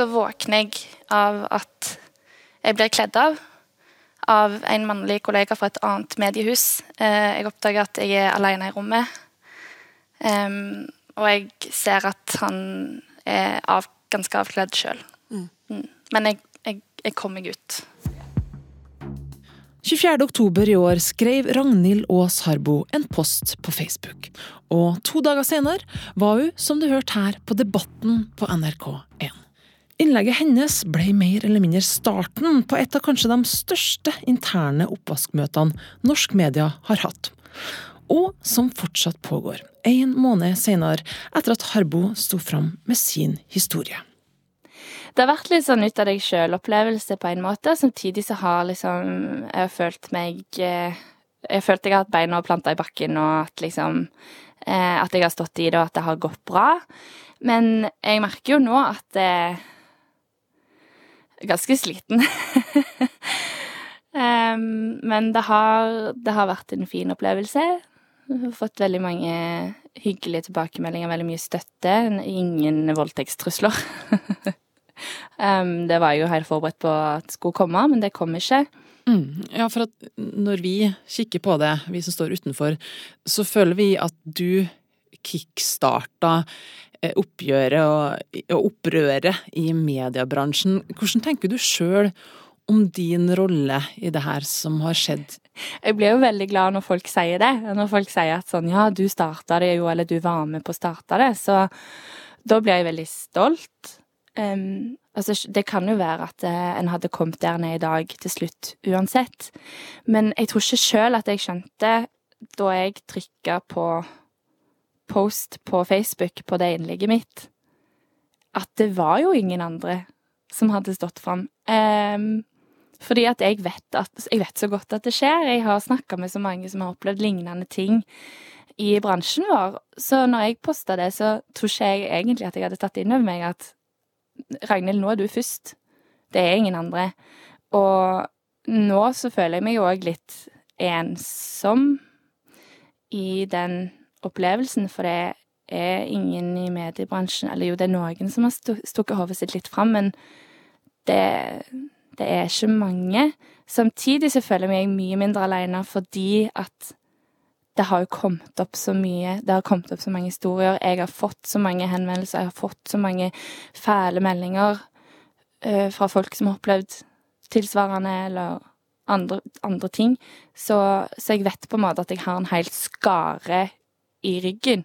så våkner jeg av at jeg blir kledd av av en mannlig kollega fra et annet mediehus. Eh, jeg oppdager at jeg er alene i rommet. Og jeg ser at han er av, ganske avkledd sjøl. Mm. Mm. Men jeg, jeg, jeg kom meg ut. 24. oktober i år skrev Ragnhild Aas Harbo en post på Facebook. Og to dager senere var hun, som du hørte her, på Debatten på NRK1. Innlegget hennes ble mer eller mindre starten på et av kanskje de største interne oppvaskmøtene norsk media har hatt. Og som fortsatt pågår, en måned senere, etter at Harbo sto fram med sin historie. Det har vært litt sånn ut av deg sjøl-opplevelse på en måte. Samtidig så har liksom jeg følt meg eh, Jeg følte jeg har hatt beina planta i bakken, og at liksom eh, At jeg har stått i det, og at det har gått bra. Men jeg merker jo nå at er ganske sliten. um, men det har, det har vært en fin opplevelse. Jeg har fått veldig mange hyggelige tilbakemeldinger, veldig mye støtte. Ingen voldtektstrusler. Um, det var jeg jo helt forberedt på at skulle komme, men det kom ikke. Mm, ja, for at når vi kikker på det, vi som står utenfor, så føler vi at du kickstarta oppgjøret og, og opprøret i mediebransjen. Hvordan tenker du sjøl om din rolle i det her som har skjedd? Jeg blir jo veldig glad når folk sier det. Når folk sier at sånn ja, du starta det jo, eller du var med på å starte det. Så da blir jeg veldig stolt. Um, altså, det kan jo være at uh, en hadde kommet der ned i dag til slutt uansett. Men jeg tror ikke sjøl at jeg skjønte, da jeg trykka på post på Facebook på det innlegget mitt, at det var jo ingen andre som hadde stått fram. Um, fordi at jeg vet, at jeg vet så godt at det skjer. Jeg har snakka med så mange som har opplevd lignende ting i bransjen vår. Så når jeg posta det, så tror ikke jeg egentlig at jeg hadde tatt inn over meg at Ragnhild, nå er du først. Det er ingen andre. Og nå så føler jeg meg jo òg litt ensom i den opplevelsen, for det er ingen i mediebransjen Eller jo, det er noen som har stukket hodet sitt litt fram, men det, det er ikke mange. Samtidig så føler jeg meg mye mindre alene fordi at det har jo kommet opp så mye. Det har kommet opp så mange historier. Jeg har fått så mange henvendelser. Jeg har fått så mange fæle meldinger uh, fra folk som har opplevd tilsvarende eller andre, andre ting. Så, så, jeg vet på en måte at jeg har en hel skare i ryggen.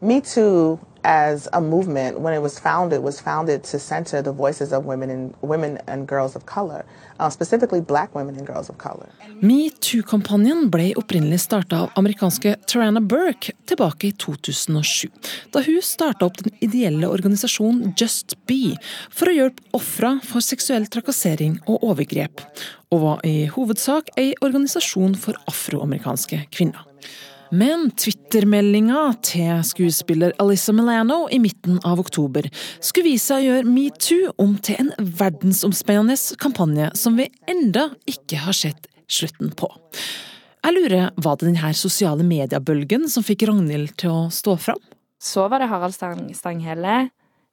Metoo as a movement, when it was founded, was founded to center the voices of women and women and girls of color, uh, specifically black women and girls of color. Metoo-kampanjen ble opprinnelig starta av amerikanske Tarana Burke tilbake i 2007, da hun starta opp den ideelle organisasjonen Just Be for å hjelpe ofra for seksuell trakassering og overgrep, og var i hovedsak ei organisasjon for afroamerikanske kvinner. Men Twitter-meldinga til skuespiller Alissa Milano i midten av oktober skulle vise seg å gjøre metoo om til en verdensomspennende kampanje som vi enda ikke har sett slutten på. Jeg lurer, Var det denne sosiale mediebølgen som fikk Ragnhild til å stå fram? Så var det Harald Stanghelle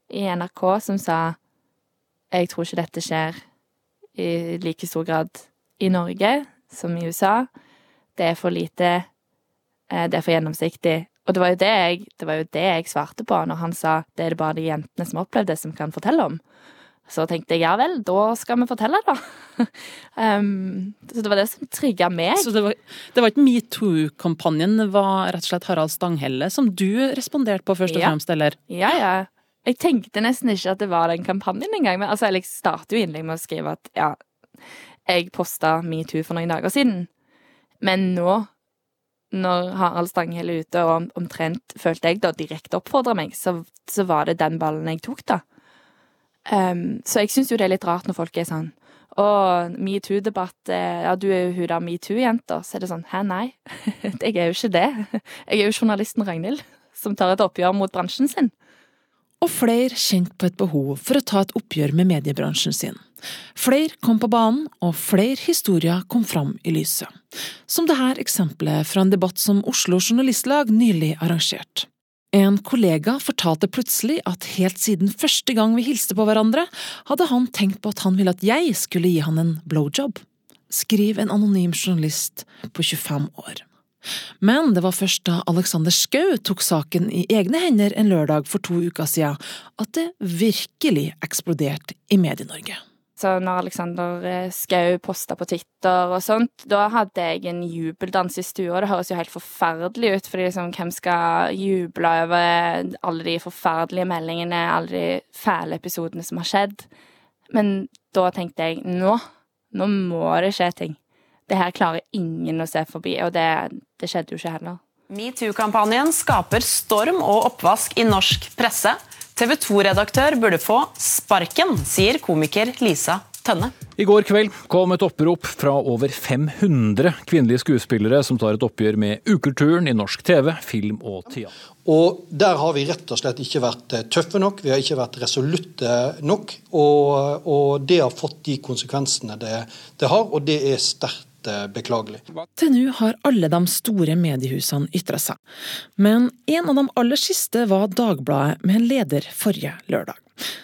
i NRK som sa jeg tror ikke dette skjer i like stor grad i Norge som i USA. Det er for lite det er for gjennomsiktig. Og det var, jo det, jeg, det var jo det jeg svarte på når han sa det er det bare de jentene som har opplevd det, som kan fortelle om. Så tenkte jeg ja vel, da skal vi fortelle, da. um, så det var det som trigga meg. Så det var, det var ikke metoo-kampanjen, det var rett og slett Harald Stanghelle som du responderte på først og ja. fremst, eller? Ja, ja. Jeg tenkte nesten ikke at det var den kampanjen engang. Men altså, jeg starter jo innlegg med å skrive at ja, jeg posta metoo for noen dager siden. Men nå når Harald Stanghelle er ute og omtrent, følte jeg, da direkte oppfordra meg, så, så, var det den ballen jeg tok, da. Um, så jeg syns jo det er litt rart når folk er sånn og metoo-debatt, eh, ja, du er jo hun der metoo-jenta. Så er det sånn Hæ, nei. jeg er jo ikke det. Jeg er jo journalisten Ragnhild, som tar et oppgjør mot bransjen sin. Og flere kjente på et behov for å ta et oppgjør med mediebransjen sin. Flere kom på banen, og flere historier kom fram i lyset. Som dette eksempelet fra en debatt som Oslo Journalistlag nylig arrangerte. En kollega fortalte plutselig at helt siden første gang vi hilste på hverandre, hadde han tenkt på at han ville at jeg skulle gi han en blowjob. Skriv en anonym journalist på 25 år. Men det var først da Alexander Schou tok saken i egne hender en lørdag for to uker siden, at det virkelig eksploderte i Medie-Norge. Så når Alexander eh, Skau posta på Twitter og sånt, da hadde jeg en jubeldans i stua. Det høres jo helt forferdelig ut, fordi liksom, hvem skal juble over alle de forferdelige meldingene, alle de fæle episodene som har skjedd? Men da tenkte jeg nå, nå må det skje ting. Det her klarer ingen å se forbi, og det, det skjedde jo ikke heller. Metoo-kampanjen skaper storm og oppvask i norsk presse. TV 2-redaktør burde få sparken, sier komiker Lisa Tønne. I går kveld kom et opprop fra over 500 kvinnelige skuespillere som tar et oppgjør med ukulturen i norsk TV, film og teater. Og Der har vi rett og slett ikke vært eh, tøffe nok, vi har ikke vært resolutte nok. Og, og det har fått de konsekvensene det, det har, og det er sterkt Eh, beklagelig. Til nå har alle de store mediehusene ytra seg, men en av de aller siste var Dagbladet med en leder forrige lørdag.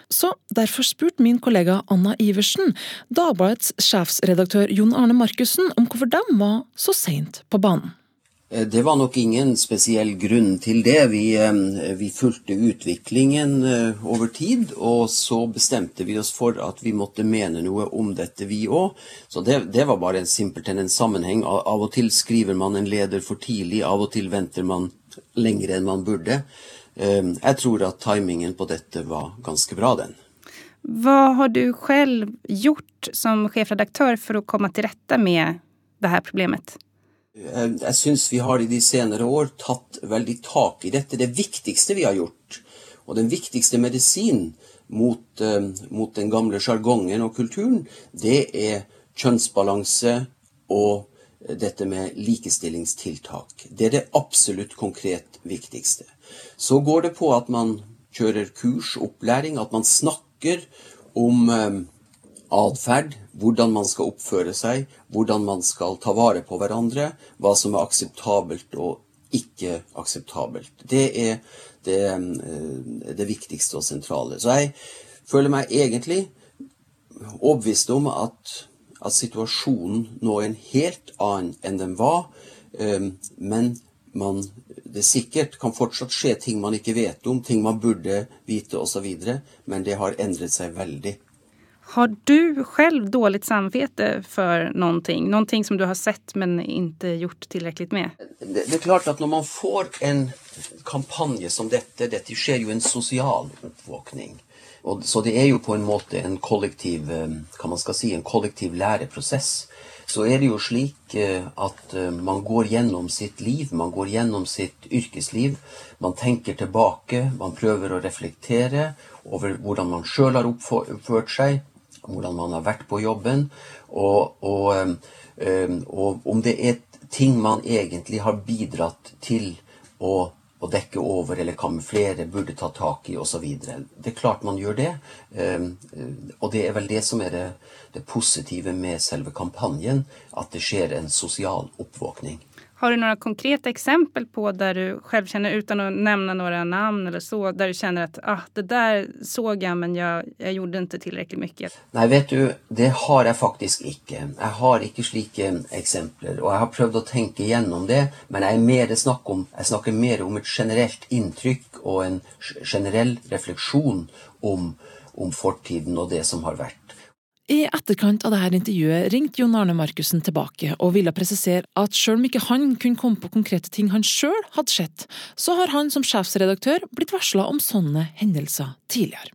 Så derfor spurte min kollega Anna Iversen Dagbladets sjefsredaktør Jon Arne Markussen om hvorfor de var så seint på banen. Eh, det var nok ingen spesiell grunn til det. Vi, eh, vi, fulgte utviklingen eh, over tid, og så bestemte vi oss for at vi måtte mene noe om dette, vi òg. Så det, det, var bare en simpelthen en sammenheng. Av og til skriver man en leder for tidlig, av og til venter man lenger enn man burde. Jeg tror at timingen på dette var ganske bra, den. Hva har du selv gjort som sjefredaktør for å komme til rette med det her problemet? Eh, jeg syns vi har i de senere år tatt veldig tak i dette. Det viktigste vi har gjort, og den viktigste medisinen mot, uh, mot den gamle sjargongen og kulturen, det er kjønnsbalanse og dette med likestillingstiltak. Det er det absolutt konkret viktigste. Så går det på at man kjører kurs, opplæring, at man snakker om uh, atferd, hvordan man skal oppføre seg, hvordan man skal ta vare på hverandre, hva som er akseptabelt og ikke akseptabelt. Det er det, eh, det viktigste og sentrale. Så jeg føler meg egentlig overbevist om at, at, situasjonen nå er en helt annen enn den var. Eh, men man, det sikkert kan fortsatt skje ting man ikke vet om, ting man burde vite osv., men det har endret seg veldig. Har du selv dårlig samvittighet for noe? Noe som du har sett, men ikke gjort tilrekkelig med? Det, det, er klart at når man får en kampanje som dette Dette skjer jo en sosial oppvåkning. Og, så det er jo på en måte en kollektiv, eh, kan man skal si, en kollektiv læreprosess. Så er det jo slik eh, at eh, man går gjennom sitt liv, man går gjennom sitt yrkesliv. Man tenker tilbake, man prøver å reflektere over hvordan man sjøl har oppført seg hvordan man har vært på jobben, og, og, og, om det er ting man egentlig har bidratt til å, å dekke over eller kamuflere, burde ta tak i osv. Det er klart man gjør det, og det er vel det som er det, det positive med selve kampanjen, at det skjer en sosial oppvåkning. Har du noen konkrete eksempel på der du selv kjenner, uten å nevne noen navn eller så, der du kjenner at ah, det der så jeg, men jeg, jeg gjorde ikke tilrekkelig mye? Nei, vet du, det har jeg faktisk ikke. Jeg har ikke slike eksempler. Og jeg har prøvd å tenke gjennom det, men jeg, mer om, jeg snakker mer om et generelt inntrykk og en generell refleksjon om, om fortiden og det som har vært. I etterkant av dette intervjuet ringte Jon Arne Markussen tilbake og ville presisere at selv om ikke han kunne komme på konkrete ting han sjøl hadde sett, så har han som sjefsredaktør blitt varsla om sånne hendelser tidligere.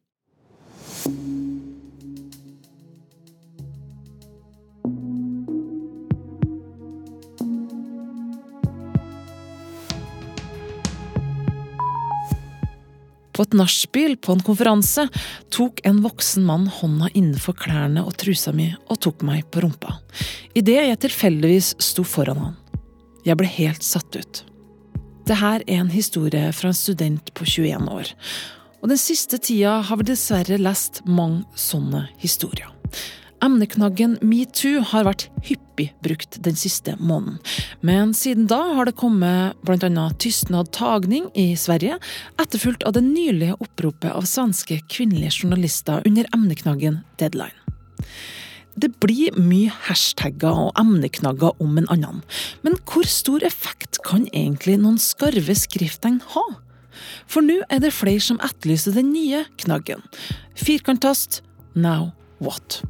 På et nachspiel på en konferanse tok en voksen mann hånda innenfor klærne og trusa mi og tok meg på rumpa. Idet jeg tilfeldigvis sto foran han. Jeg ble helt satt ut. Det her er en historie fra en student på 21 år. Og den siste tida har vi dessverre lest mange sånne historier. Emneknaggen metoo har vært hyppig brukt den siste måneden. Men siden da har det kommet bl.a. tystnad tagning i Sverige, etterfulgt av det nylige oppropet av svenske kvinnelige journalister under emneknaggen Deadline. Det blir mye hashtagger og emneknagger om en annen, men hvor stor effekt kan egentlig noen skarve skrifttegn ha? For nå er det flere som etterlyser den nye knaggen. Firkantast now what?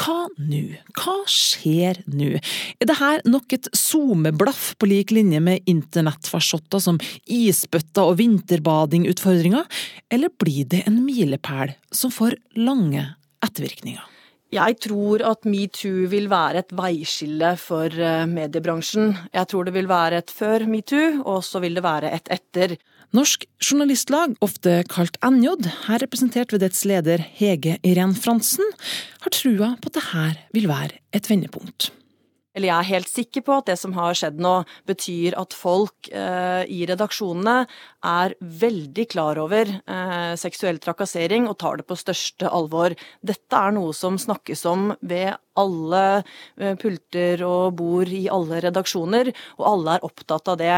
Hva nå? Hva skjer nå? Er det her nok et SoMe-blaff på lik linje med internettfarsotter som isbøtter og vinterbadingutfordringer, eller blir det en milepæl som får lange ettervirkninger? Jeg tror at metoo vil være et veiskille for eh, mediebransjen. Jeg tror det vil være et før metoo, og så vil det være et etter. Norsk Journalistlag, ofte kalt NJ, her representert ved dets leder Hege Irén Fransen, har trua på at dette vil være et vendepunkt. Eller jeg er helt sikker på at det som har skjedd nå, betyr at folk eh, i redaksjonene er veldig klar over eh, seksuell trakassering og tar det på største alvor. Dette er noe som snakkes om ved alle eh, pulter og bord i alle redaksjoner, og alle er opptatt av det.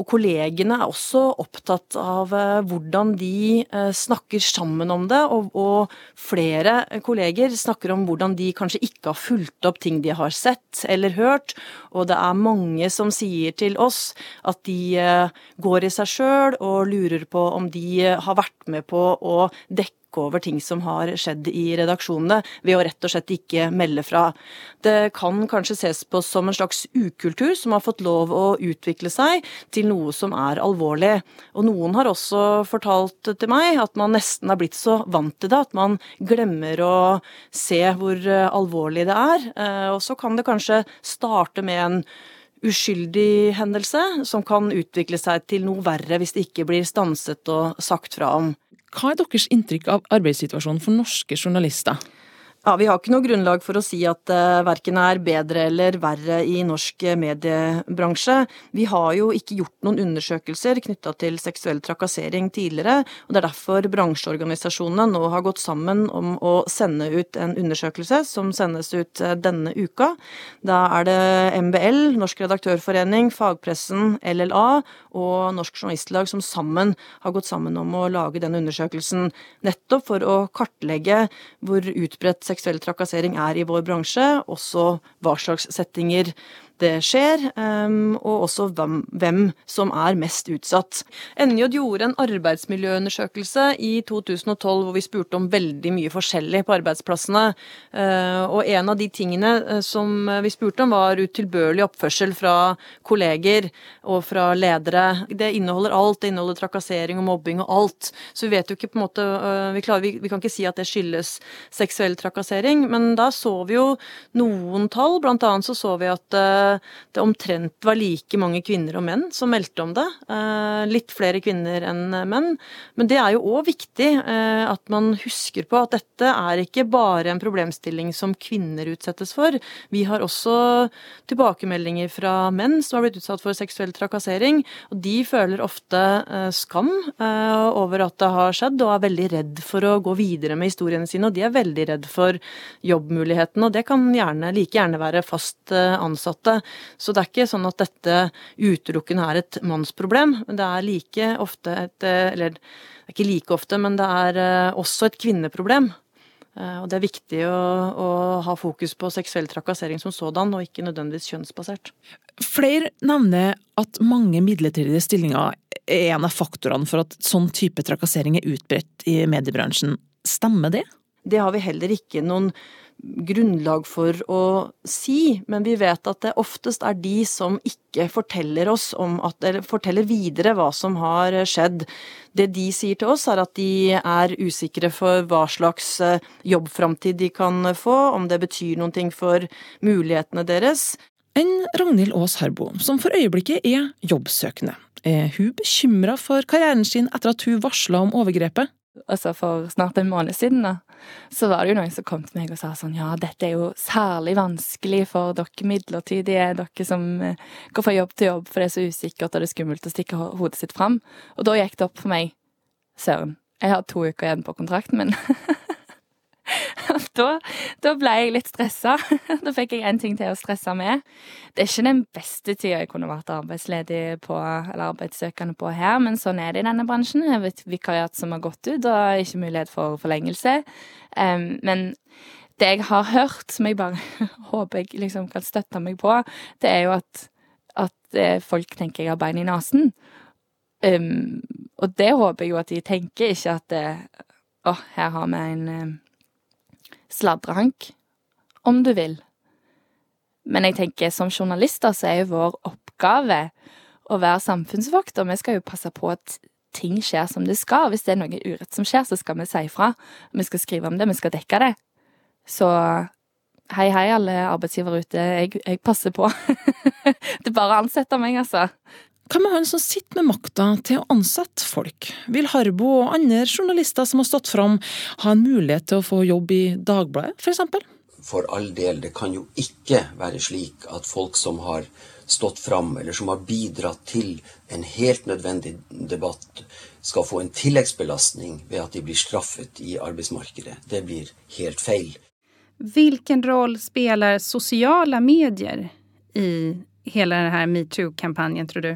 Og kollegene er også opptatt av eh, hvordan de eh, snakker sammen om det, og, og, flere kolleger snakker om hvordan de kanskje ikke har fulgt opp ting de har sett eller hørt, og det er mange som sier til oss at de eh, går i seg sjøl og lurer på om de har vært med på å dekke over ting som har skjedd i redaksjonene, ved å rett og slett ikke melde fra. Det kan kanskje ses på som en slags ukultur som har fått lov å utvikle seg til noe som er alvorlig. Og noen har også fortalt til meg at man nesten er blitt så vant til det at man glemmer å se hvor alvorlig det er. Eh, og så kan det kanskje starte med en uskyldig hendelse som kan utvikle seg til noe verre hvis det ikke blir stanset og sagt fra om. Hva er deres inntrykk av arbeidssituasjonen for norske journalister? Ja, Vi har ikke noe grunnlag for å si at det uh, verken er bedre eller verre i norsk mediebransje. Vi har jo ikke gjort noen undersøkelser knytta til seksuell trakassering tidligere. og Det er derfor bransjeorganisasjonene nå har gått sammen om å sende ut en undersøkelse som sendes ut uh, denne uka. Da er det MBL, Norsk redaktørforening, fagpressen, LLA og Norsk Journalistlag som sammen har gått sammen om å lage den undersøkelsen. Nettopp for å kartlegge hvor utbredt seksuell trakassering er i vår bransje, også hva slags settinger det skjer, ehm, og også hvem, som er mest utsatt. NJ gjorde en arbeidsmiljøundersøkelse i 2012 hvor vi spurte om veldig mye forskjellig på arbeidsplassene. Eh, og en av de tingene eh, som vi spurte om, var utilbørlig oppførsel fra kolleger og fra ledere. Det inneholder alt. Det inneholder trakassering og mobbing og alt. Så vi vet jo ikke på en måte eh, Vi, klarer, vi kan ikke si at det skyldes seksuell trakassering, men da så vi jo noen tall. Blant annet så så vi at det omtrent var like mange kvinner og menn som meldte om det. Eh, litt flere kvinner enn menn. Men det er jo òg viktig eh, at man husker på at dette er ikke bare en problemstilling som kvinner utsettes for. Vi har også tilbakemeldinger fra menn som har blitt utsatt for seksuell trakassering. Og de føler ofte eh, skam over at det har skjedd, og er veldig redd for å gå videre med historiene sine. Og de er veldig redd for jobbmulighetene, og det kan gjerne, like gjerne være fast ansatte. Så det er ikke sånn at dette utelukkende er et mannsproblem. Det er like ofte et Eller det er ikke like ofte, men det er eh, også et kvinneproblem. Eh, og det er viktig å, å, ha fokus på seksuell trakassering som sådan, og ikke nødvendigvis kjønnsbasert. Flere nevner at mange midlertidige stillinger er en av faktorene for at sånn type trakassering er utbredt i mediebransjen. Stemmer det? Det har vi heller ikke noen grunnlag for å si, men vi vet at det oftest er de som ikke forteller oss om at, eller forteller videre hva som har skjedd. Det de sier til oss, er at de er usikre for hva slags eh, jobbframtid de kan få, om det betyr noen ting for mulighetene deres. Enn Ragnhild Aas Harbo, som for øyeblikket er jobbsøkende. Er hun bekymra for karrieren sin etter at hun varsla om overgrepet? Altså for snart en måned siden, da, så var det jo noen som kom til meg og sa sånn ja, dette er jo særlig vanskelig for dere midlertidige, dere som eh, går fra jobb til jobb, for det er så usikkert og det er skummelt å stikke hodet sitt fram. Og da gikk det opp for meg søren, jeg har to uker igjen på kontrakten min. da, da, ble jeg litt stressa. Da fikk jeg en ting til å stresse med. Det er ikke den beste tida jeg kunne vært arbeidsledig på, eller arbeidssøkende på her, men sånn er det i denne bransjen. Jeg vet vikariat som har gått ut, og ikke mulighet for forlengelse. Um, men det jeg har hørt, som jeg bare håper jeg liksom kan støtte meg på, det er jo at, at eh, folk tenker jeg har bein i nesen. Um, og det håper jeg jo at de tenker, ikke at det, å, her har vi en um, sladrehank, om du vil. Men jeg tenker som journalister så er jo vår oppgave å være samfunnsvokter. Vi skal jo passe på at ting skjer som det skal. Hvis det er noe urett som skjer, så skal vi si ifra. Vi skal skrive om det, vi skal dekke det. Så hei, hei, alle arbeidsgivere ute. Jeg, jeg passer på. det er bare å ansette meg, altså. Hva med han som sitter med makta til å ansette folk? Vil Harbo og andre journalister som har stått fram, ha en mulighet til å få jobb i Dagbladet, f.eks.? For, for all del, det kan jo ikke være slik at folk som har stått fram, eller som har bidratt til en helt nødvendig debatt, skal få en tilleggsbelastning ved at de blir straffet i arbeidsmarkedet. Det blir helt feil. Hvilken rolle spiller sosiale medier i hele denne metoo-kampanjen, tror du?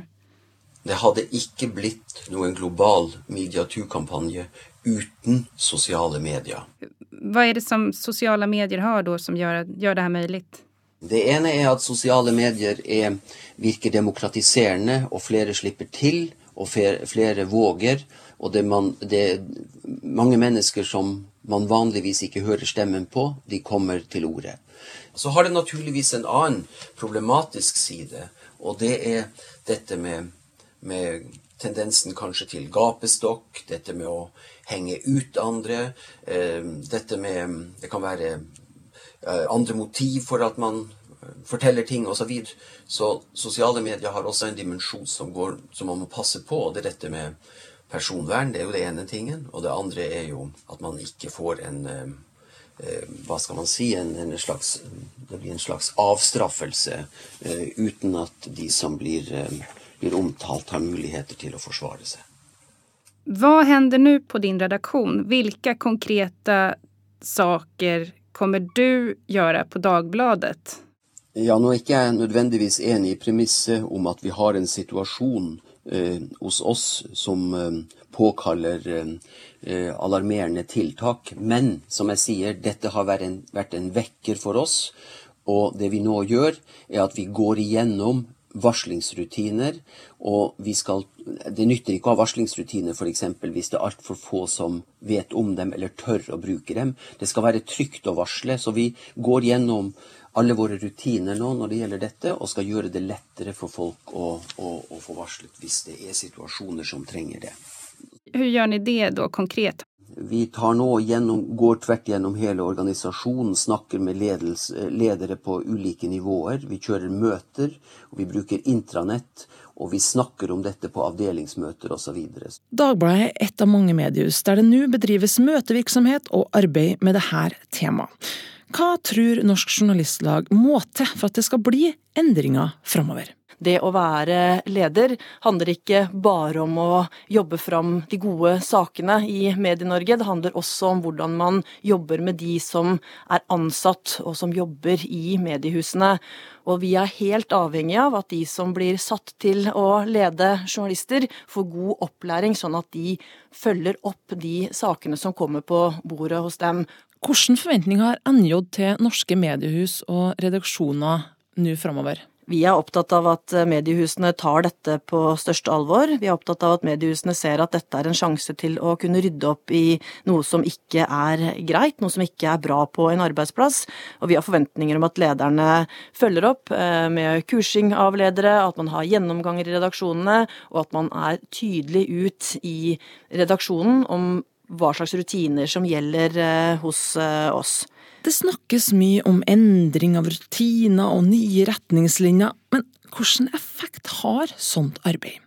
Det hadde ikke blitt noen global mediaturkampanje uten sosiale medier. Hva er det som sosiale medier har da, som gjør, gjør det her mulig? Det ene er at sosiale medier er, virker demokratiserende, og flere slipper til, og flere våger. Og det, man, det er mange mennesker som man vanligvis ikke hører stemmen på, de kommer til orde. Så har det naturligvis en annen problematisk side, og det er dette med med tendensen kanskje til gapestokk, dette med å henge ut andre, eh, dette med Det kan være eh, andre motiv for at man forteller ting osv. Så, videre. så sosiale medier har også en dimensjon som, går, som man må passe på. Det er dette med personvern, det er jo det ene tingen. Og det andre er jo at man ikke får en eh, hva skal man si, en, en slags, det blir en slags avstraffelse uten at de som blir blir omtalt, har muligheter til å forsvare seg. Hva hender nå på din redaksjon? Hvilke konkrete saker kommer du gjøre på Dagbladet? Ja, nå er ikke jeg nødvendigvis enig i premisset om at vi har en situasjon eh, hos oss som eh, påkaller eh, alarmerende tiltak. Men som jeg sier, dette har vært en, vært en vekker for oss. Og det vi nå gjør, er at vi går igjennom varslingsrutiner. Og skal Det nytter ikke å ha varslingsrutiner f.eks. hvis det er altfor få som vet om dem eller tør å bruke dem. Det skal være trygt å varsle. Så vi går gjennom alle våre rutiner nå når det gjelder dette, og skal gjøre det lettere for folk å, å, å få varslet hvis det er situasjoner som trenger det. Hvordan gjør dere det da konkret? Vi tar nå gjennom, går tvert gjennom hele organisasjonen, snakker med ledels, ledere på ulike nivåer. Vi kjører møter, og vi bruker intranett, og vi snakker om dette på avdelingsmøter osv. Dagbladet er et av mange mediehus der det nå bedrives møtevirksomhet og arbeid med dette temaet. Hva tror Norsk Journalistlag må til for at det skal bli endringer framover? Det å være leder handler ikke bare om å jobbe fram de gode sakene i Medie-Norge. Det handler også om hvordan man jobber med de som er ansatt og som jobber i mediehusene. Og vi er helt avhengige av at de som blir satt til å lede journalister, får god opplæring, sånn at de følger opp de sakene som kommer på bordet hos dem. Hvilke forventninger har NJ til norske mediehus og redaksjoner nå framover? Vi er opptatt av at mediehusene tar dette på største alvor. Vi er opptatt av at mediehusene ser at dette er en sjanse til å kunne rydde opp i noe som ikke er greit, noe som ikke er bra på en arbeidsplass. Og vi har forventninger om at lederne følger opp eh, med kursing av ledere, at man har gjennomganger i redaksjonene, og at man er tydelig ut i redaksjonen om hva slags rutiner som gjelder eh, hos eh, oss. Det snakkes mye om endring av rutiner og nye retningslinjer, men hvilken effekt har sånt arbeid?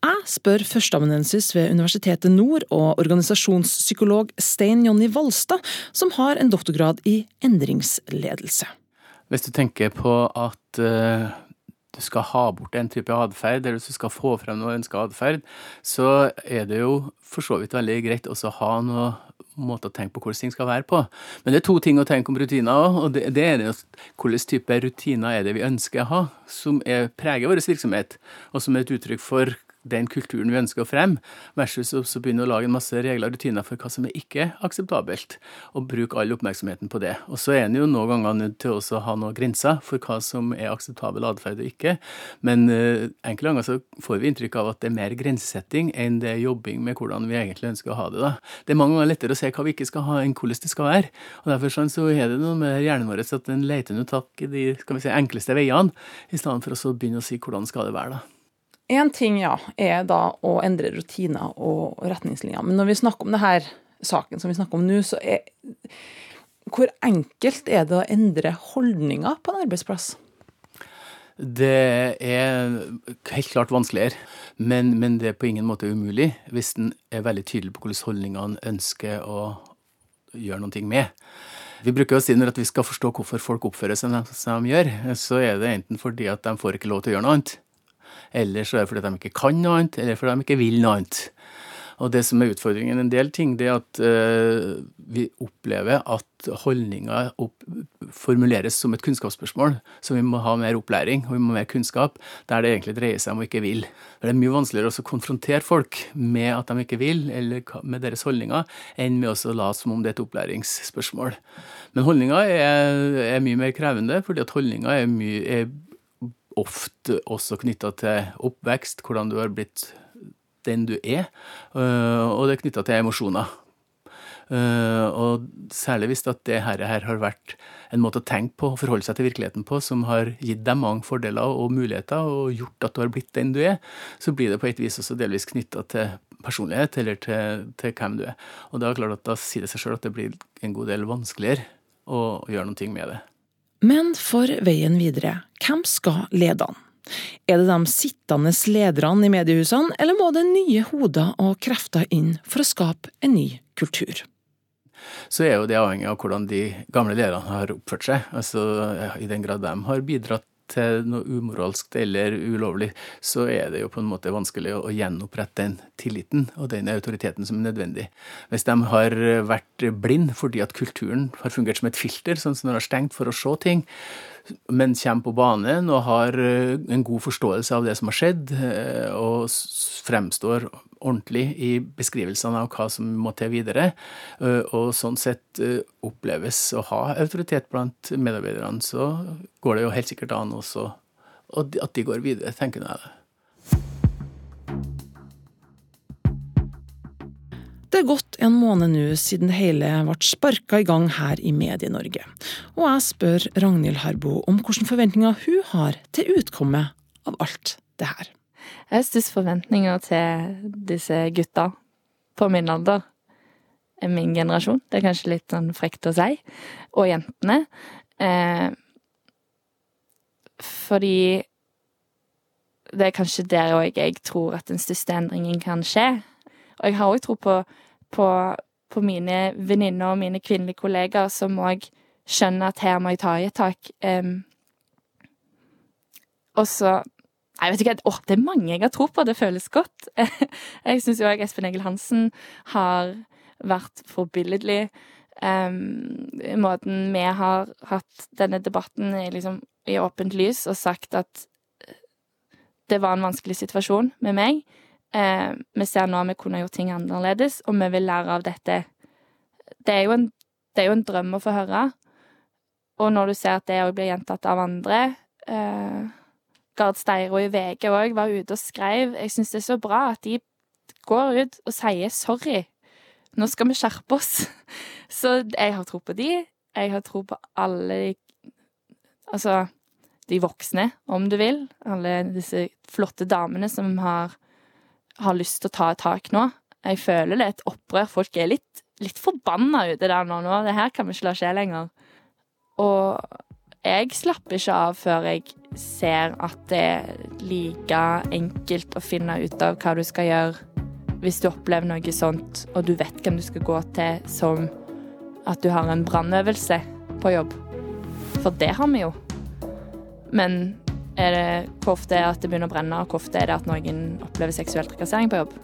Jeg spør førsteamanuensis ved Universitetet Nord og organisasjonspsykolog Stein Jonny Valstad, som har en doktorgrad i endringsledelse. Hvis du tenker på at uh, du skal ha bort en type atferd, eller hvis du skal få frem noe ønska atferd, så er det jo for så vidt veldig greit også å ha noe måter å tenke på hvordan ting skal være på. Men det er to ting å tenke om rutiner òg, og det, det er hvilken type rutiner er det vi ønsker å ha, som er, preger vår virksomhet, og som er et uttrykk for den kulturen vi ønsker å fremme, versus å begynne å lage en masse regler og rutiner for hva som er ikke akseptabelt, og bruke all oppmerksomheten på det. Og så er en jo noen ganger nødt til å ha noen grenser for hva som er akseptabel atferd og ikke, men uh, enkelte ganger så får vi inntrykk av at det er mer grensesetting enn det er jobbing med hvordan vi egentlig ønsker å ha det. da. Det er mange ganger lettere å se hva vi ikke skal ha, enn hvordan det skal være. Og Derfor sånn, så er det noe med hjernen vår at den leter noe tak i de skal vi si, enkleste veiene, i stedet for å begynne å si hvordan skal det være. da. Én ting ja, er da å endre rutiner og retningslinjer. Men når vi snakker om denne saken som vi snakker om nå, så er Hvor enkelt er det å endre holdninger på en arbeidsplass? Det er helt klart vanskeligere, men, men, det er på ingen måte umulig hvis en er veldig tydelig på hvordan holdningene ønsker å gjøre noe med. Vi bruker å si når vi skal forstå hvorfor folk oppfører seg som de gjør, så er det enten fordi at de får ikke lov til å gjøre noe annet, eller så er det fordi de ikke kan noe annet, eller fordi de ikke vil noe annet. Og det som er utfordringen en del ting, det er at uh, vi opplever at holdninger formuleres som et kunnskapsspørsmål. Så vi må ha mer opplæring og vi må ha mer kunnskap, der det egentlig dreier seg om å ikke vil. Det er mye vanskeligere å konfrontere folk med at de ikke vil, eller med deres holdninger, enn med å late som om det er et opplæringsspørsmål. Men holdninger er, er mye mer krevende, fordi at holdninger er, mye, er ofte også knytta til oppvekst, hvordan du har blitt den du er, øh, og det er knytta til emosjoner. Øh, og særlig hvis at det her, her, har vært en måte å tenke på og forholde seg til virkeligheten på som har gitt deg mange fordeler og muligheter og gjort at du har blitt den du er, så blir det på et vis også delvis knytta til personlighet eller til, til, hvem du er. Og da er det klart at da sier det seg sjøl at det blir en god del vanskeligere å gjøre noe med det. Men for veien videre, hvem skal lede an? Er det de sittende lederne i mediehusene, eller må det nye hoder og krefter inn for å skape en ny kultur? Så er jo det avhengig av hvordan de gamle lederne har oppført seg. Altså, I den grad de har bidratt til noe umoralsk eller ulovlig, så er det jo på en måte vanskelig å gjenopprette den tilliten og den autoriteten som er nødvendig. Hvis de har vært blind fordi at kulturen har fungert som et filter, sånn som de har stengt for å se ting, men kommer på banen og har eh, en god forståelse av det som har skjedd, eh, og fremstår ordentlig i beskrivelsene av hva som må til videre, eh, og sånn sett oppleves å ha autoritet blant medarbeiderne, så går det jo helt sikkert an også at de går videre, tenker jeg. Det er gått en måned nå siden det hele ble sparka i gang her i Medie-Norge, og jeg spør Ragnhild Harbo om hvilke forventninger hun har til utkommet av alt det her. Jeg har størst forventninger til disse gutta på min alder, min generasjon. Det er kanskje litt sånn frekt å si. Og jentene. Eh, fordi det er kanskje der òg jeg tror at den største endringen kan skje. Og jeg har òg tro på, på, på mine venninner og mine kvinnelige kollegaer som òg skjønner at her må jeg ta i et tak. Um, og så Nei, vet ikke, å, det er mange jeg har tro på. Det føles godt. jeg syns òg Espen Egil Hansen har vært forbilledlig. Um, måten vi har hatt denne debatten i, liksom, i åpent lys og sagt at det var en vanskelig situasjon med meg. Eh, vi ser nå at vi kunne gjort ting annerledes, og vi vil lære av dette. Det er jo en, det er jo en drøm å få høre. Og når du ser at det òg blir gjentatt av andre eh, Gard Steiro i VG òg var ute og skrev Jeg syns det er så bra at de går ut og sier sorry. Nå skal vi skjerpe oss. Så jeg har tro på de. Jeg har tro på alle de Altså de voksne, om du vil. Alle disse flotte damene som har har lyst til å ta et tak nå. Jeg føler det er et opprør. Folk er litt, litt forbanna ute der nå. nå. Det her kan vi ikke la skje lenger. Og jeg slapper ikke av før jeg ser at det er like enkelt å finne ut av hva du skal gjøre hvis du opplever noe sånt, og du vet hvem du skal gå til, som at du har en brannøvelse på jobb. For det har vi jo. Men er det, hvor ofte er det at det begynner å brenne, og hvor ofte er det at noen opplever seksuell trakassering på jobb?